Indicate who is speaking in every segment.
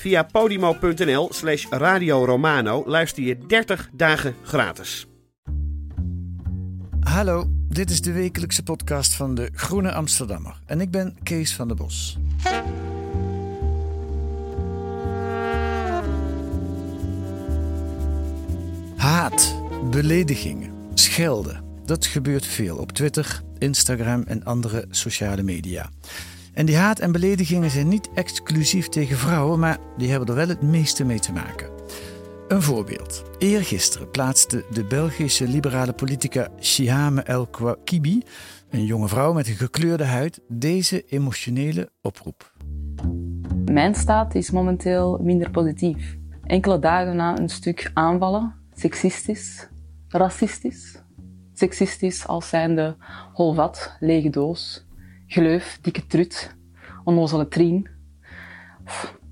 Speaker 1: Via podimo.nl slash Radio Romano luister je 30 dagen gratis.
Speaker 2: Hallo, dit is de wekelijkse podcast van de Groene Amsterdammer en ik ben Kees van der Bos. Haat, beledigingen, schelden, dat gebeurt veel op Twitter, Instagram en andere sociale media. En die haat en beledigingen zijn niet exclusief tegen vrouwen, maar die hebben er wel het meeste mee te maken. Een voorbeeld. Eergisteren plaatste de Belgische liberale politica Shihame El Kouakibi, een jonge vrouw met een gekleurde huid, deze emotionele oproep.
Speaker 3: Mijn staat is momenteel minder positief. Enkele dagen na een stuk aanvallen, seksistisch, racistisch. Seksistisch als zijnde holvat, lege doos, gleuf, dikke trut, onnozele trien.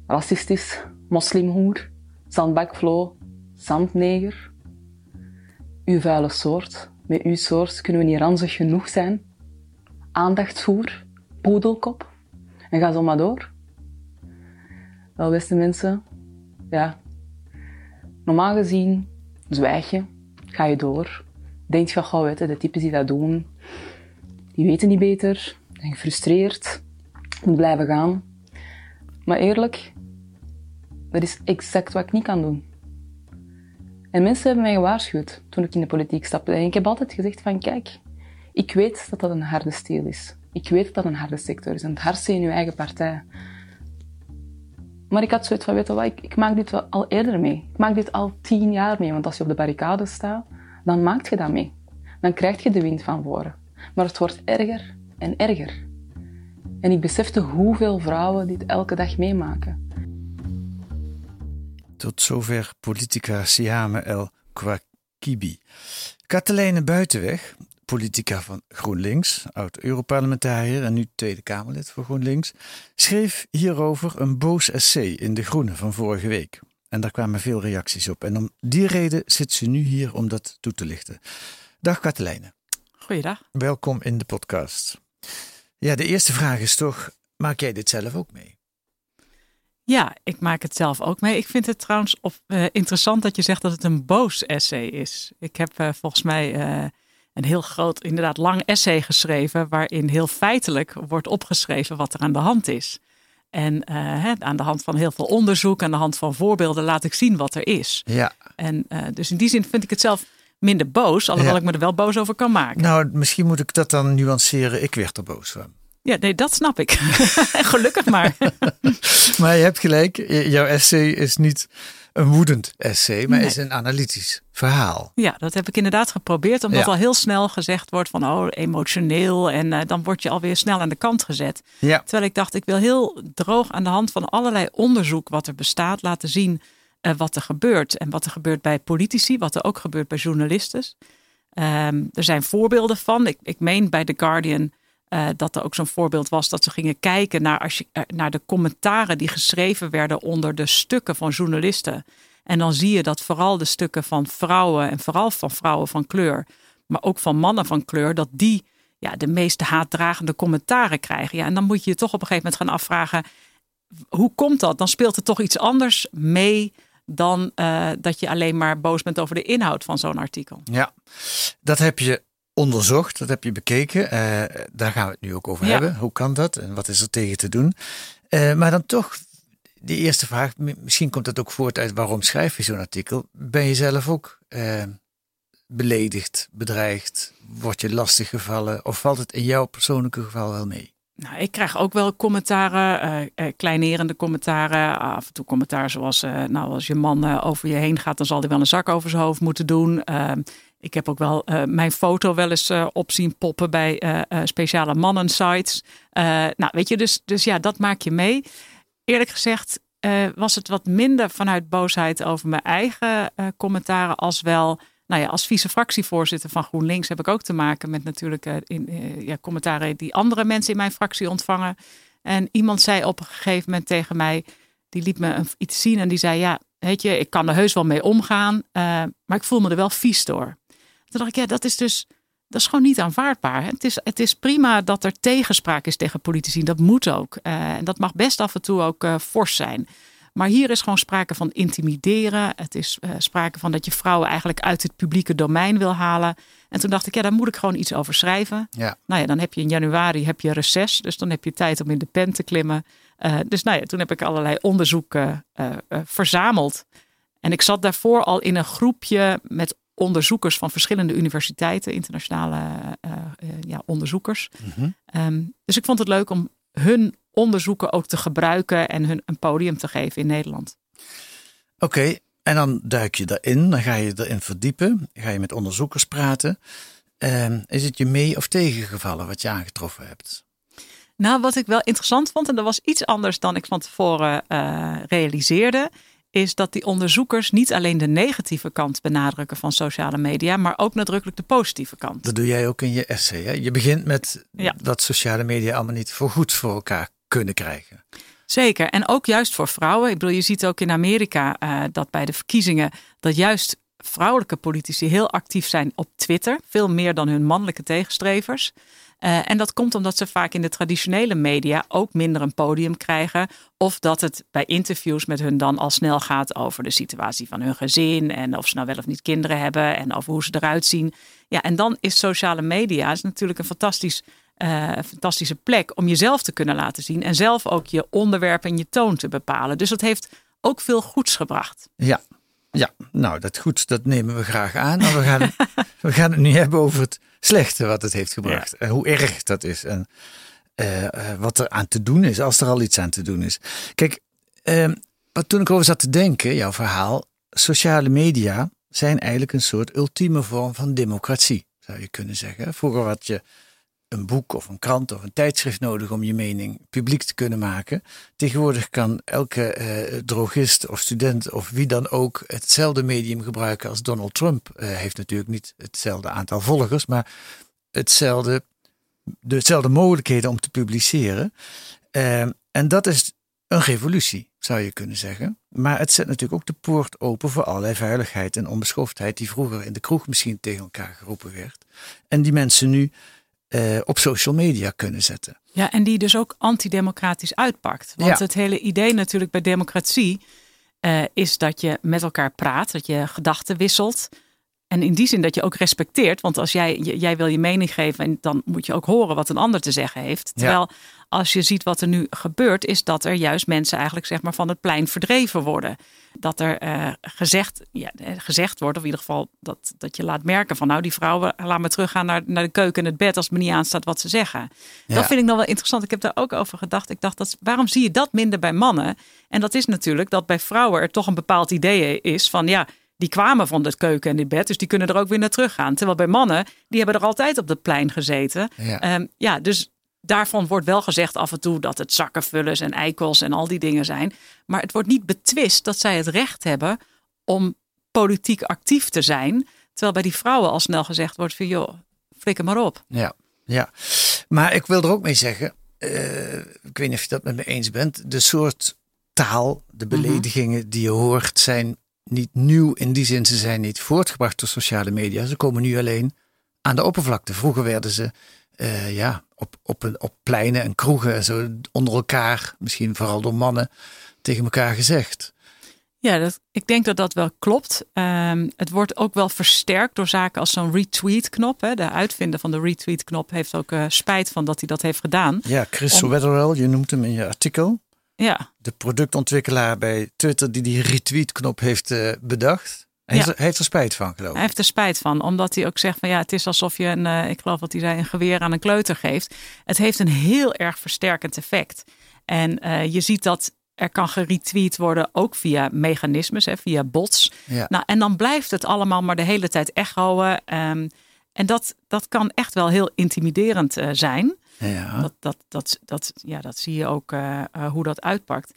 Speaker 3: Racistisch, moslimhoer, zandbakvlo, zandneger. Uw vuile soort, met uw soort kunnen we niet ranzig genoeg zijn. Aandachtsvoer, poedelkop, en ga zo maar door. Wel, beste mensen, ja. Normaal gezien zwijg je, ga je door. Denk je, gauw weten, de types die dat doen, die weten niet beter, zijn gefrustreerd, moet blijven gaan. Maar eerlijk, dat is exact wat ik niet kan doen. En mensen hebben mij gewaarschuwd toen ik in de politiek stapte. En ik heb altijd gezegd van, kijk, ik weet dat dat een harde steel is. Ik weet dat dat een harde sector is. En het hardste in uw eigen partij. Maar ik had zoiets van, ik, ik maak dit al eerder mee. Ik maak dit al tien jaar mee, want als je op de barricade staat, dan maak je dat mee. Dan krijg je de wind van voren. Maar het wordt erger en erger. En ik besefte hoeveel vrouwen dit elke dag meemaken.
Speaker 2: Tot zover politica Siame El Kouakibi. Katelijne Buitenweg, politica van GroenLinks, oud-Europarlementariër en nu Tweede Kamerlid voor GroenLinks, schreef hierover een boos essay in De Groene van vorige week. En daar kwamen veel reacties op. En om die reden zit ze nu hier om dat toe te lichten. Dag Katelijne,
Speaker 4: Goeiedag.
Speaker 2: welkom in de podcast. Ja, de eerste vraag is toch, maak jij dit zelf ook mee?
Speaker 4: Ja, ik maak het zelf ook mee. Ik vind het trouwens op, eh, interessant dat je zegt dat het een boos essay is. Ik heb eh, volgens mij eh, een heel groot, inderdaad lang essay geschreven, waarin heel feitelijk wordt opgeschreven wat er aan de hand is. En hè, aan de hand van heel veel onderzoek, aan de hand van voorbeelden, laat ik zien wat er is.
Speaker 2: Ja,
Speaker 4: En dus in die zin vind ik het zelf minder boos, alhoewel
Speaker 2: Ja.
Speaker 4: ik me er wel boos over kan maken.
Speaker 2: nou misschien moet ik dat dan nuanceren. Ik werd er boos van.
Speaker 4: Ja, nee, dat snap ik. Gelukkig maar.
Speaker 2: Maar je hebt gelijk, jouw essay is niet een woedend essay, maar
Speaker 4: Nee.
Speaker 2: is een analytisch verhaal.
Speaker 4: Ja, dat heb ik inderdaad geprobeerd, omdat
Speaker 2: Ja.
Speaker 4: al heel snel gezegd wordt van oh, emotioneel en eh, dan word je alweer snel aan de kant gezet.
Speaker 2: Ja,
Speaker 4: Terwijl ik dacht, ik wil heel droog aan de hand van allerlei onderzoek wat er bestaat laten zien eh, wat er gebeurt. En wat er gebeurt bij politici, wat er ook gebeurt bij journalisten. Ehm, er zijn voorbeelden van. Ik, ik meen bij The Guardian eh, dat er ook zo'n voorbeeld was dat ze gingen kijken naar, als je, eh, naar de commentaren die geschreven werden onder de stukken van journalisten. En dan zie je dat vooral de stukken van vrouwen en vooral van vrouwen van kleur, maar ook van mannen van kleur, dat die ja, de meest haatdragende commentaren krijgen. Ja, en dan moet je je toch op een gegeven moment gaan afvragen, hoe komt dat? Dan speelt er toch iets anders mee dan eh, dat je alleen maar boos bent over de inhoud van zo'n artikel.
Speaker 2: ja, dat heb je onderzocht, dat heb je bekeken. Eh, daar gaan we het nu ook over
Speaker 4: Ja.
Speaker 2: hebben. Hoe kan dat en wat is er tegen te doen? Eh, maar dan toch, de eerste vraag, misschien komt het ook voort uit waarom schrijf je zo'n artikel? Ben je zelf ook beledigd, bedreigd? Word je lastig gevallen? Of valt het in jouw persoonlijke geval wel mee?
Speaker 4: Nou, ik krijg ook wel commentaren, uh, kleinerende commentaren. Af en toe commentaar zoals, uh, nou, als je man over je heen gaat, dan zal hij wel een zak over zijn hoofd moeten doen. Ehm, ik heb ook wel mijn foto wel eens op zien poppen bij speciale mannensites. nou, weet je, dus, dus ja, dat maak je mee. Eerlijk gezegd was het wat minder vanuit boosheid over mijn eigen commentaren als wel nou ja, als vice-fractievoorzitter van GroenLinks heb ik ook te maken met natuurlijk uh, in, uh, ja, commentaren die andere mensen in mijn fractie ontvangen. En iemand zei op een gegeven moment tegen mij, die liet me iets zien en die zei: Ja, weet je, ik kan er heus wel mee omgaan, uh, maar ik voel me er wel vies door. Toen dacht ik, ja, dat is dus. Dat is gewoon niet aanvaardbaar. Het is, het is prima dat er tegenspraak is tegen politici. Dat moet ook. en dat mag best af en toe ook fors zijn. Maar hier is gewoon sprake van intimideren. Het is uh, sprake van dat je vrouwen eigenlijk uit het publieke domein wil halen. En toen dacht ik, ja, daar moet ik gewoon iets over schrijven.
Speaker 2: Ja.
Speaker 4: Nou ja, dan heb je in januari heb je reces. Dus dan heb je tijd om in de pen te klimmen. Uh, dus nou ja, toen heb ik allerlei onderzoeken uh, verzameld. En ik zat daarvoor al in een groepje met onderzoekers van verschillende universiteiten, internationale ja, onderzoekers. Mm -hmm. um, dus ik vond het leuk om hun onderzoeken ook te gebruiken en hun een podium te geven in Nederland.
Speaker 2: Oké, en dan duik je erin, dan ga je erin verdiepen, ga je met onderzoekers praten. Uh, is het je mee of tegengevallen wat je aangetroffen hebt?
Speaker 4: Nou, wat ik wel interessant vond, en dat was iets anders dan ik van tevoren uh, realiseerde, is dat die onderzoekers niet alleen de negatieve kant benadrukken van sociale media, maar ook nadrukkelijk de positieve kant.
Speaker 2: Dat doe jij ook in je essay. Hè? Je begint met ja. dat sociale media allemaal niet voor goed voor elkaar kunnen krijgen.
Speaker 4: Zeker. En ook juist voor vrouwen. Ik bedoel, je ziet ook in Amerika uh, dat bij de verkiezingen dat juist vrouwelijke politici heel actief zijn op Twitter. Veel meer dan hun mannelijke tegenstrevers. Uh, en dat komt omdat ze vaak in de traditionele media ook minder een podium krijgen. Of dat het bij interviews met hun dan al snel gaat over de situatie van hun gezin. En of ze nou wel of niet kinderen hebben. En over hoe ze eruit zien. Ja, en dan is sociale media is natuurlijk een fantastisch uh, fantastische plek om jezelf te kunnen laten zien. En zelf ook je onderwerp en je toon te bepalen. Dus dat heeft ook veel goeds gebracht.
Speaker 2: Ja, ja, nou dat goed, dat nemen we graag aan. Maar we gaan, we gaan het nu hebben over het slechte wat het heeft gebracht. En hoe erg dat is. En uh, uh, wat er aan te doen is, als er al iets aan te doen is. Kijk, uh, wat toen ik over zat te denken, jouw verhaal. Sociale media zijn eigenlijk een soort ultieme vorm van democratie, zou je kunnen zeggen. Vroeger had je een boek of een krant of een tijdschrift nodig om je mening publiek te kunnen maken. Tegenwoordig kan elke eh, drogist of student of wie dan ook hetzelfde medium gebruiken als Donald Trump. Uh, heeft natuurlijk niet hetzelfde aantal volgers, maar hetzelfde, dezelfde mogelijkheden om te publiceren. Uh, en dat is een revolutie, zou je kunnen zeggen. Maar het zet natuurlijk ook de poort open voor allerlei veiligheid en onbeschoftheid die vroeger in de kroeg misschien tegen elkaar geroepen werd. En die mensen nu uh, op social media kunnen zetten.
Speaker 4: Ja, en die dus ook antidemocratisch uitpakt. Want ja. het hele idee natuurlijk bij democratie uh, is dat je met elkaar praat, dat je gedachten wisselt. En in die zin dat je ook respecteert. Want als jij, jij wil je mening geven, en dan moet je ook horen wat een ander te zeggen heeft. Terwijl ja. als je ziet wat er nu gebeurt, is dat er juist mensen eigenlijk zeg maar, van het plein verdreven worden. Dat er uh, gezegd, ja, gezegd wordt, of in ieder geval dat, dat je laat merken van nou die vrouwen, laat me teruggaan naar, naar de keuken en het bed als het me niet aanstaat wat ze zeggen. Ja. Dat vind ik dan wel interessant. Ik heb daar ook over gedacht. Ik dacht, dat, waarom zie je dat minder bij mannen? En dat is natuurlijk dat bij vrouwen er toch een bepaald idee is van ja, die kwamen van de keuken en dit bed, dus die kunnen er ook weer naar terug gaan. Terwijl bij mannen, die hebben er altijd op het plein gezeten.
Speaker 2: Ja,
Speaker 4: um, ja dus daarvan wordt wel gezegd af en toe dat het zakkenvullers en eikels en al die dingen zijn. Maar het wordt niet betwist dat zij het recht hebben om politiek actief te zijn. Terwijl bij die vrouwen al snel gezegd wordt van joh, flikker maar op.
Speaker 2: Ja, ja. Maar ik wil er ook mee zeggen, uh, ik weet niet of je dat met me eens bent, de soort taal, de beledigingen mm -hmm. die je hoort zijn niet nieuw in die zin. Ze zijn niet voortgebracht door sociale media. Ze komen nu alleen aan de oppervlakte. Vroeger werden ze uh, ja, op, op, op pleinen en kroegen en zo onder elkaar, misschien vooral door mannen, tegen elkaar gezegd.
Speaker 4: Ja, dat, ik denk dat dat wel klopt. Um, het wordt ook wel versterkt door zaken als zo'n retweet-knop. Hè. De uitvinder van de retweet-knop heeft ook uh, spijt van dat hij dat heeft gedaan.
Speaker 2: Ja, Chris Om... Wetherell, je noemt hem in je artikel.
Speaker 4: Ja.
Speaker 2: De productontwikkelaar bij Twitter die die retweet-knop heeft uh, bedacht. Hij, heeft, er, heeft er spijt van, geloof ik.
Speaker 4: Hij heeft er spijt van, omdat hij ook zegt van ja, het is alsof je een, uh, ik geloof dat hij zei, een geweer aan een kleuter geeft. Het heeft een heel erg versterkend effect. En uh, je ziet dat er kan geretweet worden, ook via mechanismes, hè, via bots.
Speaker 2: Ja.
Speaker 4: Nou, en dan blijft het allemaal maar de hele tijd echoen. Um, en dat, dat kan echt wel heel intimiderend uh, zijn.
Speaker 2: Ja.
Speaker 4: Dat, dat, dat, dat, ja, dat zie je ook uh, uh, hoe dat uitpakt.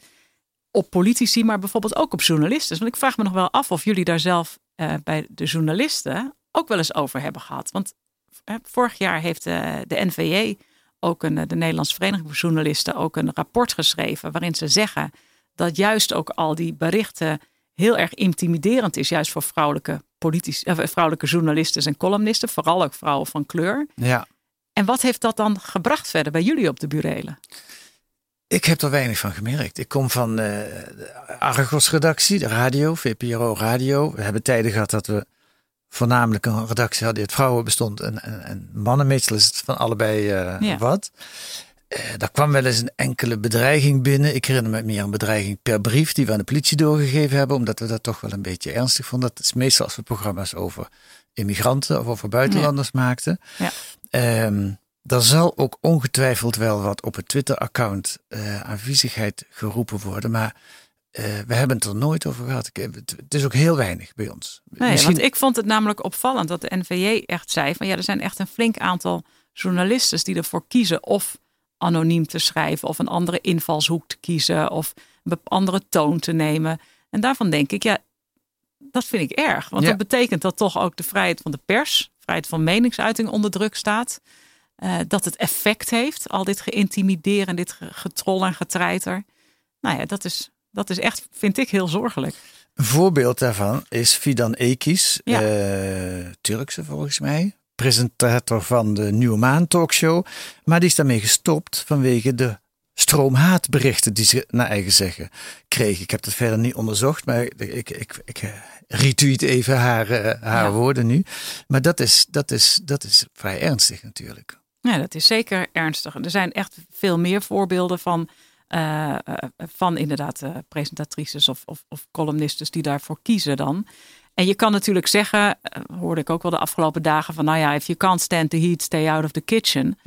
Speaker 4: Op politici, maar bijvoorbeeld ook op journalisten. Want ik vraag me nog wel af of jullie daar zelf bij de journalisten ook wel eens over hebben gehad. Want vorig jaar heeft de NVJ ook een, de Nederlandse Vereniging voor Journalisten ook een rapport geschreven waarin ze zeggen dat juist ook al die berichten heel erg intimiderend is, juist voor vrouwelijke, politici, eh, vrouwelijke journalisten en columnisten, vooral ook vrouwen van kleur.
Speaker 2: Ja.
Speaker 4: En wat heeft dat dan gebracht verder bij jullie op de burelen?
Speaker 2: Ik heb er weinig van gemerkt. Ik kom van uh, de Argos-redactie, de radio, VPRO Radio. We hebben tijden gehad dat we voornamelijk een redactie hadden die uit vrouwen bestond en, en, en mannen. Meestal is het van allebei uh,
Speaker 4: ja.
Speaker 2: wat. Uh, daar kwam wel eens een enkele bedreiging binnen. Ik herinner me meer een bedreiging per brief die we aan de politie doorgegeven hebben, omdat we dat toch wel een beetje ernstig vonden. Dat is meestal als we programma's over immigranten of over buitenlanders
Speaker 4: ja.
Speaker 2: maakten.
Speaker 4: Ja.
Speaker 2: Um, er zal ook ongetwijfeld wel wat op het Twitter-account uh, aan viezigheid geroepen worden, maar uh, we hebben het er nooit over gehad. Ik, het, het, is ook heel weinig bij ons.
Speaker 4: Nee, Misschien... want ik vond het namelijk opvallend dat de NVJ echt zei van ja, er zijn echt een flink aantal journalisten die ervoor kiezen of anoniem te schrijven of een andere invalshoek te kiezen of een andere toon te nemen. En daarvan denk ik, ja, dat vind ik erg. Want
Speaker 2: Ja.
Speaker 4: dat betekent dat toch ook de vrijheid van de pers, vrijheid van meningsuiting onder druk staat. Eh, dat het effect heeft, al dit geïntimideren, dit ge- getrol en getreiter. Nou ja, dat is, dat is echt, vind ik, heel zorgelijk.
Speaker 2: Een voorbeeld daarvan is Fidan Ekis,
Speaker 4: Ja.
Speaker 2: eh, Turkse volgens mij, presentator van de Nieuwe Maan talkshow. Maar die is daarmee gestopt vanwege de stroom haatberichten die ze naar eigen zeggen kreeg. Ik heb dat verder niet onderzocht, maar ik, ik, ik, eh, retweet even haar, eh, haar
Speaker 4: Ja.
Speaker 2: woorden nu. Maar dat is, dat, is, dat is vrij ernstig natuurlijk.
Speaker 4: Ja, dat is zeker ernstig. Er zijn echt veel meer voorbeelden van, eh, van inderdaad presentatrices of, of, of columnistes die daarvoor kiezen dan. En je kan natuurlijk zeggen, eh, hoorde ik ook wel de afgelopen dagen van, nou ja, if you can't stand the heat, stay out of the kitchen.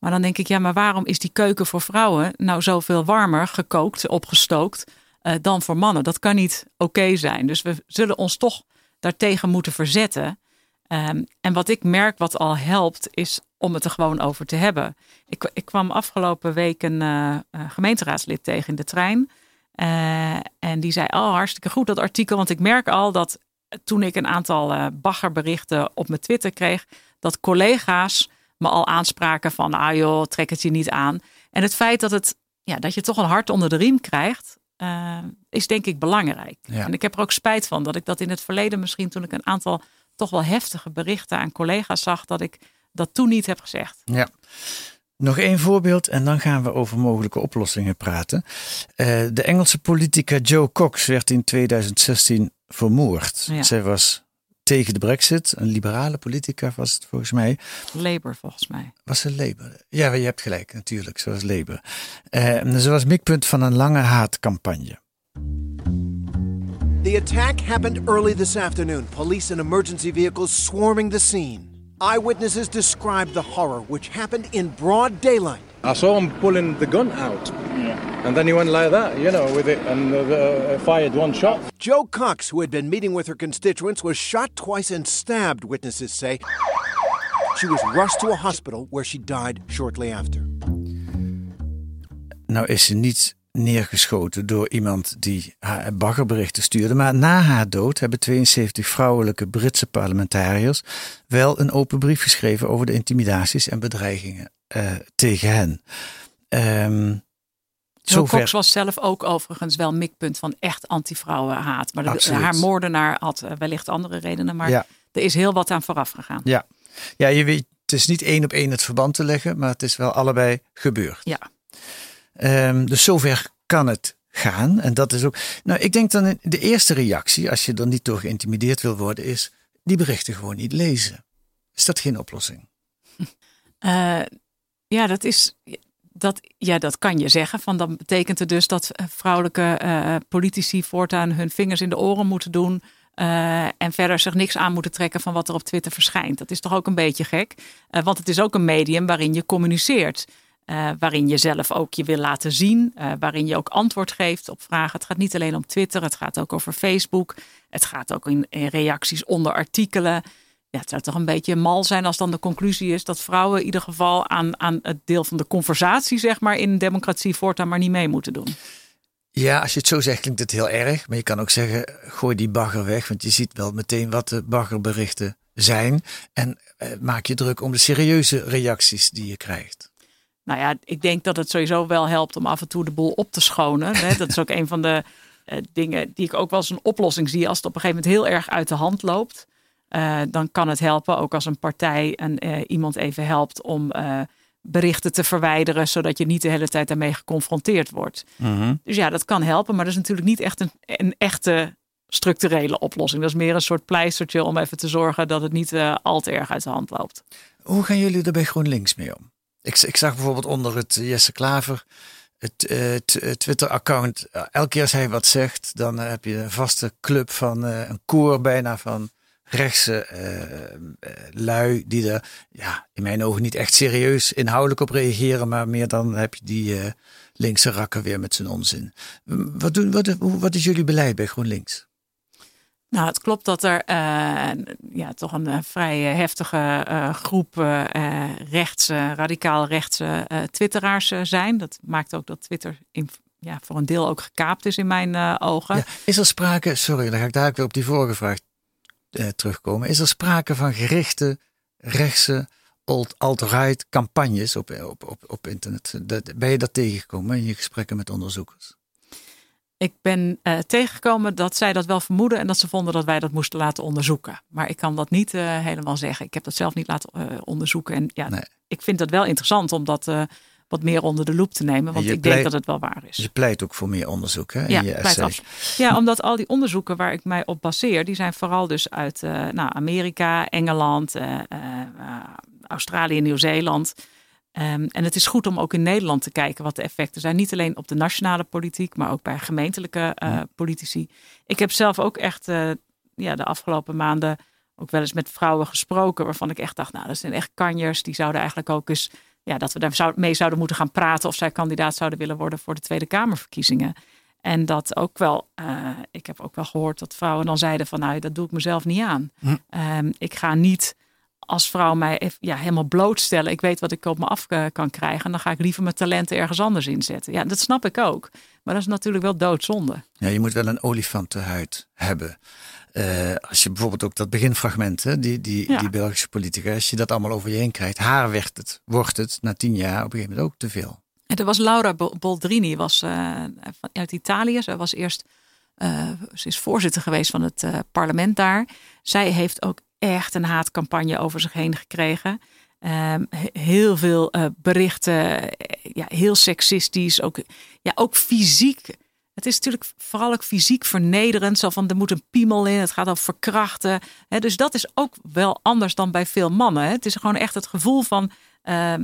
Speaker 4: Maar dan denk ik, ja, maar waarom is die keuken voor vrouwen nou zoveel warmer gekookt, opgestookt, eh, dan voor mannen? Dat kan niet oké zijn. Dus we zullen ons toch daartegen moeten verzetten. Ehm, en wat ik merk wat al helpt, is om het er gewoon over te hebben. Ik, ik kwam afgelopen week een eh, gemeenteraadslid tegen in de trein. En die zei, oh hartstikke goed dat artikel. Want ik merk al dat toen ik een aantal eh, baggerberichten op mijn Twitter kreeg, dat collega's me al aanspraken van, ah joh, trek het je niet aan. En het feit dat, het, ja, dat je toch een hart onder de riem krijgt, eh, is denk ik belangrijk.
Speaker 2: Ja.
Speaker 4: En ik heb er ook spijt van dat ik dat in het verleden misschien toen ik een aantal toch wel heftige berichten aan collega's zag, dat ik dat toen niet heb gezegd.
Speaker 2: Ja. Nog één voorbeeld en dan gaan we over mogelijke oplossingen praten. Eh, de Engelse politica Joe Cox werd in 2016 vermoord.
Speaker 4: Ja.
Speaker 2: Zij was tegen de brexit, een liberale politica was het volgens mij.
Speaker 4: Labour volgens mij.
Speaker 2: Was ze Labour? Ja, je hebt gelijk natuurlijk, ze was Labour. Eh, ze was mikpunt van een lange haatcampagne.
Speaker 5: The attack happened early this afternoon. Police and emergency vehicles swarming the scene. Eyewitnesses described the horror, which happened in broad daylight.
Speaker 6: I saw him pulling the gun out. And then he went like that, you know, with it and uh, uh, fired one shot.
Speaker 5: Joe Cox, who had been meeting with her constituents, was shot twice and stabbed, witnesses say. She was rushed to a hospital where she died shortly after.
Speaker 2: Nou is ze niet neergeschoten door iemand die haar baggerberichten stuurde. Maar na haar dood hebben 72 vrouwelijke Britse parlementariërs wel een open brief geschreven over de intimidaties en bedreigingen eh, tegen hen.
Speaker 4: Joe Cox was zelf ook overigens wel mikpunt van echt anti-vrouwenhaat. Maar de, haar moordenaar had eh, wellicht andere redenen. Maar
Speaker 2: Ja.
Speaker 4: er is heel wat aan vooraf gegaan.
Speaker 2: Ja. ja, je weet, het is niet één op één het verband te leggen, maar het is wel allebei gebeurd.
Speaker 4: Ja.
Speaker 2: Ehm, dus zover kan het gaan. En dat is ook. Nou, ik denk dan de eerste reactie, als je er niet door geïntimideerd wil worden, is die berichten gewoon niet lezen. Is dat geen oplossing?
Speaker 4: Eh, ja, dat is. Dat, ja, dat kan je zeggen. Van dan betekent het dus dat eh, vrouwelijke eh, politici voortaan hun vingers in de oren moeten doen. En verder zich niks aan moeten trekken van wat er op Twitter verschijnt. Dat is toch ook een beetje gek. Want het is ook een medium waarin je communiceert. Uh, waarin je zelf ook je wil laten zien. waarin je ook antwoord geeft op vragen. Het gaat niet alleen om Twitter. Het gaat ook over Facebook. Het gaat ook in, in reacties onder artikelen. Ja, het zou toch een beetje mal zijn als dan de conclusie is dat vrouwen in ieder geval aan, aan het deel van de conversatie, zeg maar, in democratie voortaan maar niet mee moeten doen.
Speaker 2: Ja, als je het zo zegt klinkt het heel erg. Maar je kan ook zeggen, gooi die bagger weg. Want je ziet wel meteen wat de baggerberichten zijn. En eh, maak je druk om de serieuze reacties die je krijgt.
Speaker 4: Nou ja, ik denk dat het sowieso wel helpt om af en toe de boel op te schonen. Dat is ook een van de uh, dingen die ik ook wel als een oplossing zie. Als het op een gegeven moment heel erg uit de hand loopt. Uh, dan kan het helpen, ook als een partij en, uh, iemand even helpt om berichten te verwijderen, zodat je niet de hele tijd daarmee geconfronteerd wordt.
Speaker 2: Mhm.
Speaker 4: Dus ja, dat kan helpen, maar dat is natuurlijk niet echt een, een echte structurele oplossing. Dat is meer een soort pleistertje om even te zorgen dat het niet uh, al te erg uit de hand loopt.
Speaker 2: Hoe gaan jullie er bij GroenLinks mee om? Ik, ik zag bijvoorbeeld onder het Jesse Klaver, het, uh, Twitter-account, elke keer als hij wat zegt, dan heb je een vaste club van een koor bijna van rechtse lui die er ja, in mijn ogen niet echt serieus inhoudelijk op reageren, maar meer dan heb je die linkse rakken weer met zijn onzin. Wat, doen, wat, wat is jullie beleid bij GroenLinks?
Speaker 4: Nou, het klopt dat er ja, toch een vrij heftige groep rechtse, radicaal rechtse twitteraars zijn. Dat maakt ook dat Twitter in, ja, voor een deel ook gekaapt is in mijn ogen.
Speaker 2: Is er sprake, sorry, dan ga ik daar weer op die vorige vraag eh, terugkomen. Is er sprake van gerichte rechtse alt-right campagnes op, op, op, op internet? Ben je dat tegengekomen in je gesprekken met onderzoekers?
Speaker 4: Ik ben uh, tegengekomen dat zij dat wel vermoeden en dat ze vonden dat wij dat moesten laten onderzoeken. Maar ik kan dat niet uh, helemaal zeggen. Ik heb dat zelf niet laten uh, onderzoeken. En ja, nee. ik vind dat wel interessant omdat wat meer onder de loep te nemen. Want ik denk dat het wel waar is.
Speaker 2: Je pleit ook voor meer onderzoek hè,
Speaker 4: ja,
Speaker 2: je
Speaker 4: Ja, omdat al die onderzoeken waar ik mij op baseer, die zijn vooral dus uit nou, Amerika, Engeland, Australië, Nieuw-Zeeland. Um, en het is goed om ook in Nederland te kijken wat de effecten zijn. Niet alleen op de nationale politiek, maar ook bij gemeentelijke ja. politici. Ik heb zelf ook echt ja, de afgelopen maanden ook wel eens met vrouwen gesproken. Waarvan ik echt dacht, nou dat zijn echt kanjers. Die zouden eigenlijk ook eens ja, dat we daar mee zouden moeten gaan praten of zij kandidaat zouden willen worden voor de Tweede Kamerverkiezingen. En dat ook wel, uh, ik heb ook wel gehoord dat vrouwen dan zeiden van nou, dat doe ik mezelf niet aan. Hm. Um, ik ga niet als vrouw mij even, ja, helemaal blootstellen. Ik weet wat ik op me af uh, kan krijgen. En dan ga ik liever mijn talenten ergens anders inzetten. Ja, dat snap ik ook. Maar dat is natuurlijk wel doodzonde.
Speaker 2: Ja, je moet wel een olifantenhuid hebben. Uh, als je bijvoorbeeld ook dat beginfragment, hè, die, die, ja. die Belgische politica, als je dat allemaal over je heen krijgt, haar werd het, wordt het na tien jaar op een gegeven moment ook te veel.
Speaker 4: En er was Laura Boldrini, was uh, uit Italië. Ze was eerst, uh, ze is voorzitter geweest van het parlement daar. Zij heeft ook echt een haatcampagne over zich heen gekregen. Um, heel veel berichten, ja, heel seksistisch, ook, ja, ook fysiek het is natuurlijk vooral ook fysiek vernederend. Zo van er moet een piemel in. Het gaat over verkrachten. dus dat is ook wel anders dan bij veel mannen. Het is gewoon echt het gevoel van uh,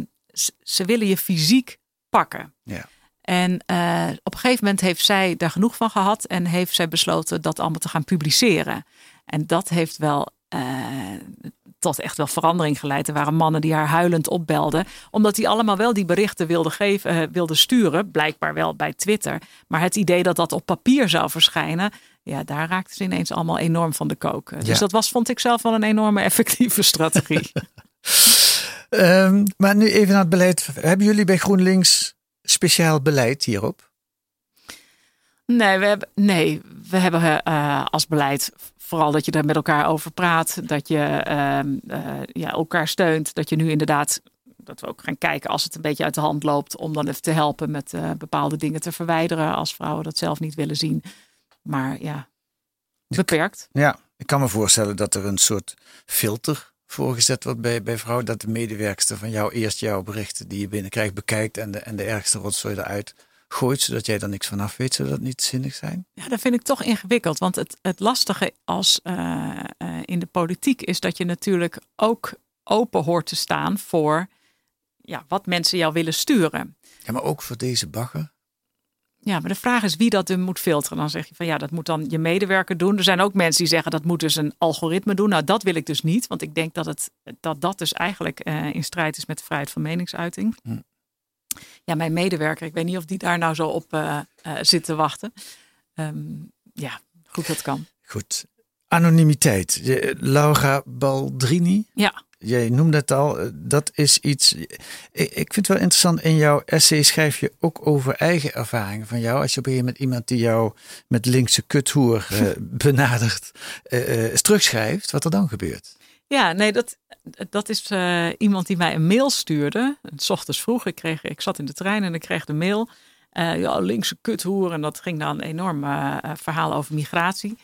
Speaker 4: ze willen je fysiek pakken.
Speaker 2: Ja.
Speaker 4: En uh, op een gegeven moment heeft zij daar genoeg van gehad en heeft zij besloten dat allemaal te gaan publiceren. En dat heeft wel tot echt wel verandering geleid. Er waren mannen die haar huilend opbelden. Omdat die allemaal wel die berichten wilden, geven, wilden sturen. Blijkbaar wel bij Twitter. Maar het idee dat dat op papier zou verschijnen. Ja, daar raakten ze ineens allemaal enorm van de kook. Ja. Dus dat was, vond ik zelf wel een enorme effectieve strategie.
Speaker 2: um, maar nu even naar het beleid. Hebben jullie bij GroenLinks speciaal beleid hierop?
Speaker 4: Nee, we hebben, nee, we hebben uh, als beleid vooral dat je er met elkaar over praat. Dat je uh, uh, ja, elkaar steunt. Dat je nu inderdaad, dat we ook gaan kijken als het een beetje uit de hand loopt. Om dan even te helpen met uh, bepaalde dingen te verwijderen. Als vrouwen dat zelf niet willen zien. Maar ja, beperkt.
Speaker 2: Ja, ik kan me voorstellen dat er een soort filter voorgezet wordt bij, bij vrouwen. Dat de medewerkster van jou eerst jouw berichten die je binnenkrijgt bekijkt. En de, en de ergste rotzooi eruit gooit, zodat jij er niks vanaf weet, zodat het niet zinnig zijn?
Speaker 4: Ja, dat vind ik toch ingewikkeld. Want het, het lastige als uh, uh, in de politiek is dat je natuurlijk ook open hoort te staan voor ja, wat mensen jou willen sturen.
Speaker 2: Ja, maar ook voor deze bagger?
Speaker 4: Ja, maar de vraag is wie dat dan moet filteren. Dan zeg je van ja, dat moet dan je medewerker doen. Er zijn ook mensen die zeggen dat moet dus een algoritme doen. Nou, dat wil ik dus niet, want ik denk dat het, dat, dat dus eigenlijk uh, in strijd is met de vrijheid van meningsuiting. Hm. Ja, mijn medewerker, ik weet niet of die daar nou zo op uh, uh, zit te wachten. Um, ja, goed, dat kan.
Speaker 2: Goed. Anonimiteit. Laura Baldrini.
Speaker 4: Ja
Speaker 2: jij noemde het al, eh, dat is iets. Ik vind het wel interessant. In jouw essay schrijf je ook over eigen ervaringen van jou. Als je op een gegeven moment iemand die jou met linkse kuthoer uh, benadert, terugschrijft, wat er dan gebeurt.
Speaker 4: Ja, nee, dat, dat is iemand die mij een mail stuurde. S ochtends vroeg, ik, kreeg, ik zat in de trein en ik kreeg de mail. ja, linkse kuthoer. En dat ging dan een enorm verhaal over migratie.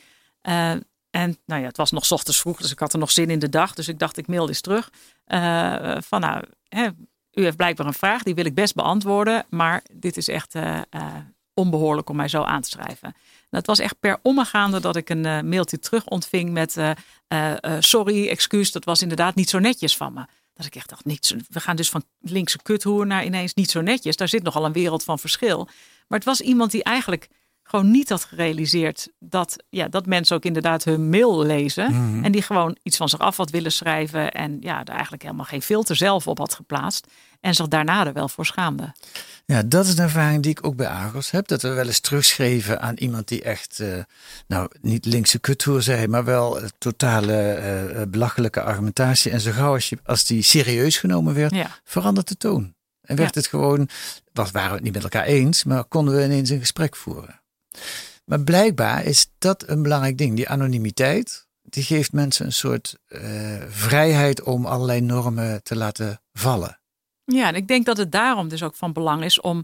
Speaker 4: En nou ja, het was nog ochtends vroeg, dus ik had er nog zin in de dag. Dus ik dacht, ik mail eens terug. Uh, van nou, hè, u heeft blijkbaar een vraag, die wil ik best beantwoorden. Maar dit is echt uh, uh, onbehoorlijk om mij zo aan te schrijven. Het was echt per omgaande dat ik een mailtje terug ontving met... sorry, excuus, dat was inderdaad niet zo netjes van me. Dat ik echt dacht, niet we gaan dus van linkse kuthoer naar ineens niet zo netjes. Daar zit nogal een wereld van verschil. Maar het was iemand die eigenlijk gewoon niet had gerealiseerd dat, ja, dat mensen ook inderdaad hun mail lezen. Mhm. En die gewoon iets van zich af had willen schrijven. En ja, er eigenlijk helemaal geen filter zelf op had geplaatst. En zich daarna er wel voor schaamde.
Speaker 2: Ja, dat is een ervaring die ik ook bij Argos heb. Dat we wel eens terugschreven aan iemand die echt, uh, nou niet linkse kuthoer zei, maar wel totale uh, belachelijke argumentatie. En zo gauw als, je, als die serieus genomen werd, ja. verandert de toon. En werd het gewoon, was, waren we het niet met elkaar eens, maar konden we ineens een gesprek voeren. Maar blijkbaar is dat een belangrijk ding. Die anonimiteit, die geeft mensen een soort uh, vrijheid om allerlei normen te laten vallen.
Speaker 4: Ja, en ik denk dat het daarom dus ook van belang is om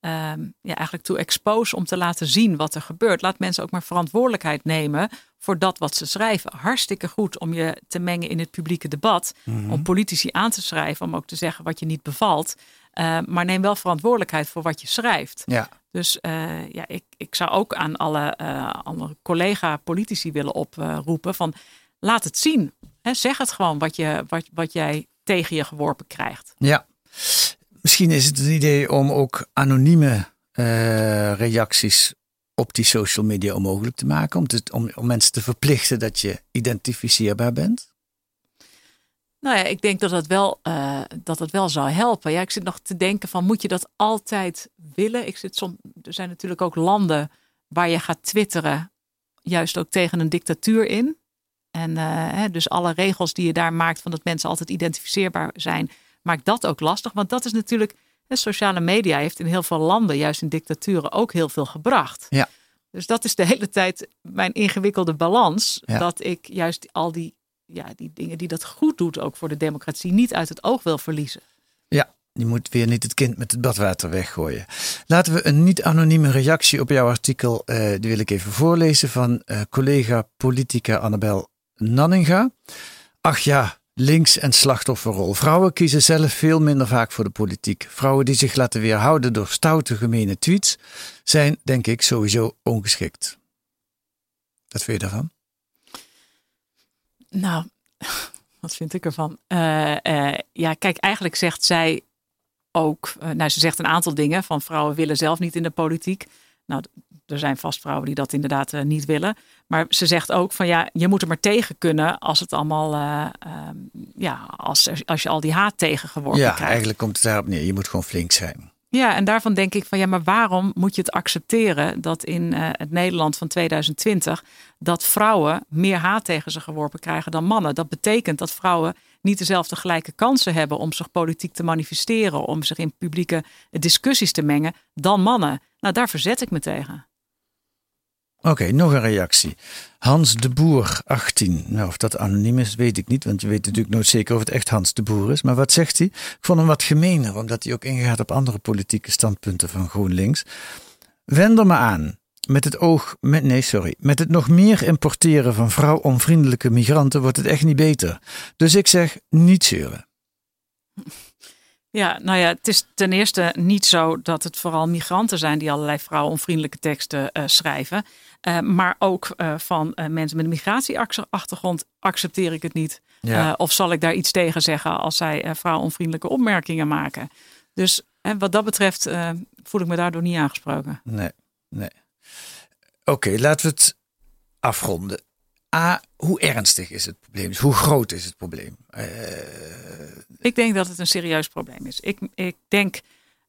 Speaker 4: um, ja, eigenlijk to expose, om te laten zien wat er gebeurt. Laat mensen ook maar verantwoordelijkheid nemen voor dat wat ze schrijven. Hartstikke goed om je te mengen in het publieke debat, mm -hmm. om politici aan te schrijven, om ook te zeggen wat je niet bevalt. Uh, maar neem wel verantwoordelijkheid voor wat je schrijft.
Speaker 2: Ja.
Speaker 4: Dus uh, ja, ik, ik zou ook aan alle uh, andere collega-politici willen oproepen van laat het zien. Hè, zeg het gewoon wat, je, wat, wat jij tegen je geworpen krijgt.
Speaker 2: Ja, misschien is het een idee om ook anonieme reacties op die social media onmogelijk te maken. Om, te, om, om mensen te verplichten dat je identificeerbaar bent.
Speaker 4: Nou ja, ik denk dat het wel, uh, dat het wel zou helpen. Ja, ik zit nog te denken van moet je dat altijd willen? Ik zit som, er zijn natuurlijk ook landen waar je gaat twitteren, juist ook tegen een dictatuur in. En uh, dus alle regels die je daar maakt van dat mensen altijd identificeerbaar zijn, maakt dat ook lastig. Want dat is natuurlijk, de sociale media heeft in heel veel landen, juist in dictaturen, ook heel veel gebracht.
Speaker 2: Ja.
Speaker 4: Dus dat is de hele tijd mijn ingewikkelde balans. Dat ik juist al die ja, die dingen die dat goed doet, ook voor de democratie, niet uit het oog wil verliezen.
Speaker 2: Ja, je moet weer niet het kind met het badwater weggooien. Laten we een niet-anonieme reactie op jouw artikel, uh, die wil ik even voorlezen, van uh, collega politica Annabel Nanninga. Ach ja, links- en slachtofferrol. Vrouwen kiezen zelf veel minder vaak voor de politiek. Vrouwen die zich laten weerhouden door stoute, gemene tweets, zijn, denk ik, sowieso ongeschikt. Wat vind je daarvan?
Speaker 4: Nou, wat vind ik ervan? Uh, uh, ja, kijk, eigenlijk zegt zij ook, uh, nou, ze zegt een aantal dingen van vrouwen willen zelf niet in de politiek. Nou, er zijn vast vrouwen die dat inderdaad niet willen. Maar ze zegt ook van ja, je moet er maar tegen kunnen als het allemaal, ehm, ja, als, als je al die haat tegengeworpen
Speaker 2: ja,
Speaker 4: krijgt.
Speaker 2: Ja, eigenlijk komt het daarop neer. Je moet gewoon flink zijn.
Speaker 4: Ja, en daarvan denk ik van ja, maar waarom moet je het accepteren dat in uh, het Nederland van 2020 dat vrouwen meer haat tegen ze geworpen krijgen dan mannen? Dat betekent dat vrouwen niet dezelfde gelijke kansen hebben om zich politiek te manifesteren, om zich in publieke discussies te mengen dan mannen. Nou, daar verzet ik me tegen.
Speaker 2: Oké, nog een reactie. Hans de Boer, 18. Nou, of dat anoniem is, weet ik niet, want je weet natuurlijk nooit zeker of het echt Hans de Boer is. Maar wat zegt hij? Ik vond hem wat gemener, omdat hij ook ingaat op andere politieke standpunten van GroenLinks. Wend er maar aan. Met het oog, met, nee, sorry. Met het nog meer importeren van vrouwonvriendelijke migranten wordt het echt niet beter. Dus ik zeg, niet zeuren.
Speaker 4: Ja, nou ja, het is ten eerste niet zo dat het vooral migranten zijn die allerlei vrouwonvriendelijke teksten uh, schrijven. Uh, maar ook uh, van mensen met een migratieachtergrond accepteer ik het niet. Ja. of zal ik daar iets tegen zeggen als zij vrouwonvriendelijke opmerkingen maken? Dus wat dat betreft voel ik me daardoor niet aangesproken.
Speaker 2: Nee, nee. Oké, laten we het afronden. A, hoe ernstig is het probleem? Dus hoe groot is het probleem? Uh...
Speaker 4: Ik denk dat het een serieus probleem is. Ik, ik denk,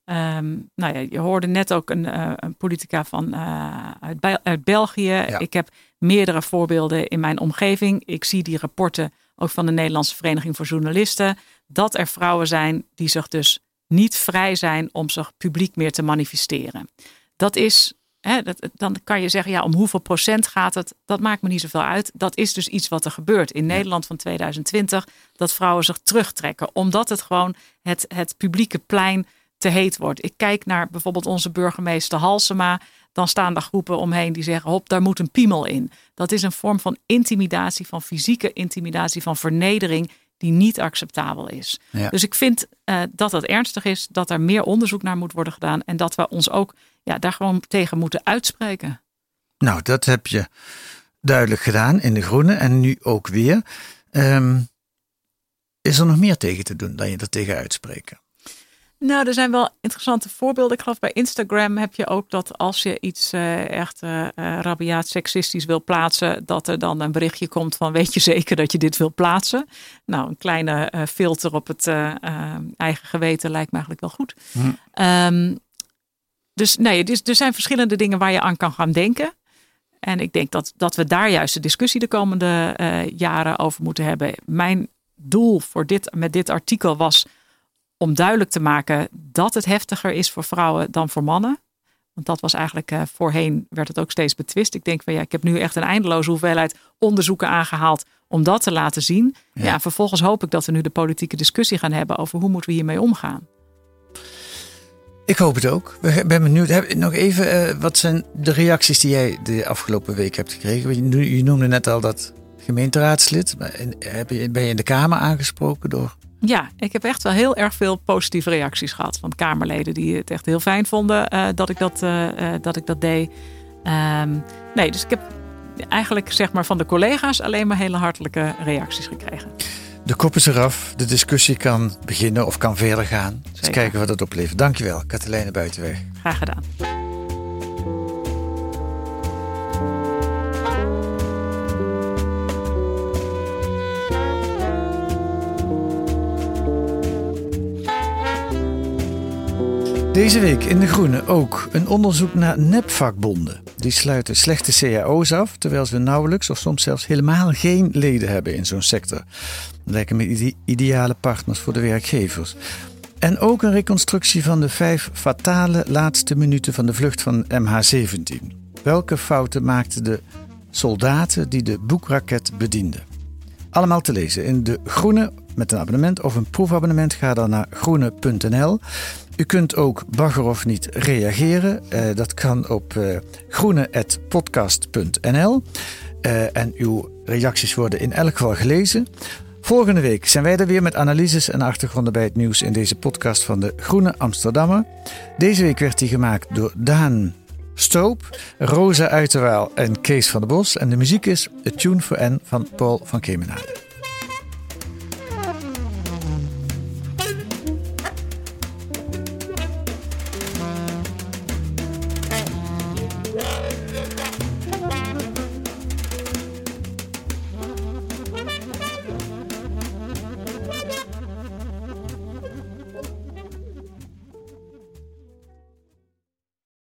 Speaker 4: um, nou ja, je hoorde net ook een, uh, een politica van, uh, uit, uit, België. Ja. Ik heb meerdere voorbeelden in mijn omgeving. Ik zie die rapporten ook van de Nederlandse Vereniging voor Journalisten. Dat er vrouwen zijn die zich dus niet vrij zijn om zich publiek meer te manifesteren. Dat is dat, dan kan je zeggen, ja, om hoeveel procent gaat het? Dat maakt me niet zoveel uit. Dat is dus iets wat er gebeurt in Nederland van 2020. Dat vrouwen zich terugtrekken. Omdat het gewoon het, het publieke plein te heet wordt. Ik kijk naar bijvoorbeeld onze burgemeester Halsema. Dan staan daar groepen omheen die zeggen: hop, daar moet een piemel in. Dat is een vorm van intimidatie, van fysieke intimidatie, van vernedering die niet acceptabel is. Dus ik vind uh, dat dat ernstig is, dat er meer onderzoek naar moet worden gedaan en dat we ons ook ja, daar gewoon tegen moeten uitspreken.
Speaker 2: Nou, dat heb je duidelijk gedaan in de Groene en nu ook weer. Um, is er nog meer tegen te doen dan je er tegen uitspreken?
Speaker 4: Nou, er zijn wel interessante voorbeelden. Ik geloof bij Instagram heb je ook dat als je iets uh, echt uh, rabiaat seksistisch wil plaatsen, dat er dan een berichtje komt van weet je zeker dat je dit wil plaatsen? Nou, een kleine uh, filter op het eigen geweten lijkt me eigenlijk wel goed. Hm. Um, dus nee, dus, er zijn verschillende dingen waar je aan kan gaan denken. En ik denk dat, dat we daar juist de discussie de komende jaren over moeten hebben. Mijn doel voor dit, met dit artikel was om duidelijk te maken dat het heftiger is voor vrouwen dan voor mannen. Want dat was eigenlijk uh, voorheen, werd het ook steeds betwist. Ik denk van ja, ik heb nu echt een eindeloze hoeveelheid onderzoeken aangehaald om dat te laten zien. Ja. vervolgens hoop ik dat we nu de politieke discussie gaan hebben over hoe moeten we hiermee omgaan.
Speaker 2: Ik hoop het ook. Ik ben benieuwd. Nog even, uh, wat zijn de reacties die jij de afgelopen week hebt gekregen? Je noemde net al dat gemeenteraadslid. Ben je in de Kamer aangesproken door
Speaker 4: ja, ik heb echt wel heel erg veel positieve reacties gehad van Kamerleden die het echt heel fijn vonden uh, dat, ik dat, uh, dat ik dat deed. Um, nee, dus ik heb eigenlijk zeg maar van de collega's alleen maar hele hartelijke reacties gekregen.
Speaker 2: De kop is eraf, de discussie kan beginnen of kan verder gaan. Dus kijken wat het oplevert. Dankjewel, Katelijne Buitenweg.
Speaker 4: Graag gedaan.
Speaker 2: Deze week in De Groene ook een onderzoek naar nepvakbonden. Die sluiten slechte cao's af, terwijl ze nauwelijks of soms zelfs helemaal geen leden hebben in zo'n sector. Lijken me ideale partners voor de werkgevers. En ook een reconstructie van de vijf fatale laatste minuten van de vlucht van MH17. Welke fouten maakten de soldaten die de boekraket bedienden? Allemaal te lezen in De Groene met een abonnement of een proefabonnement. Ga dan naar groene.nl. U kunt ook bagger of niet reageren. Uh, dat kan op uh, groene.podcast.nl. Uh, en uw reacties worden in elk geval gelezen. Volgende week zijn wij er weer met analyses en achtergronden bij het nieuws in deze podcast van de Groene Amsterdammer. Deze week werd die gemaakt door Daan Stoop, Rosa Uiterwaal en Kees van der Bos. En de muziek is A Tune for N van Paul van Kemenade.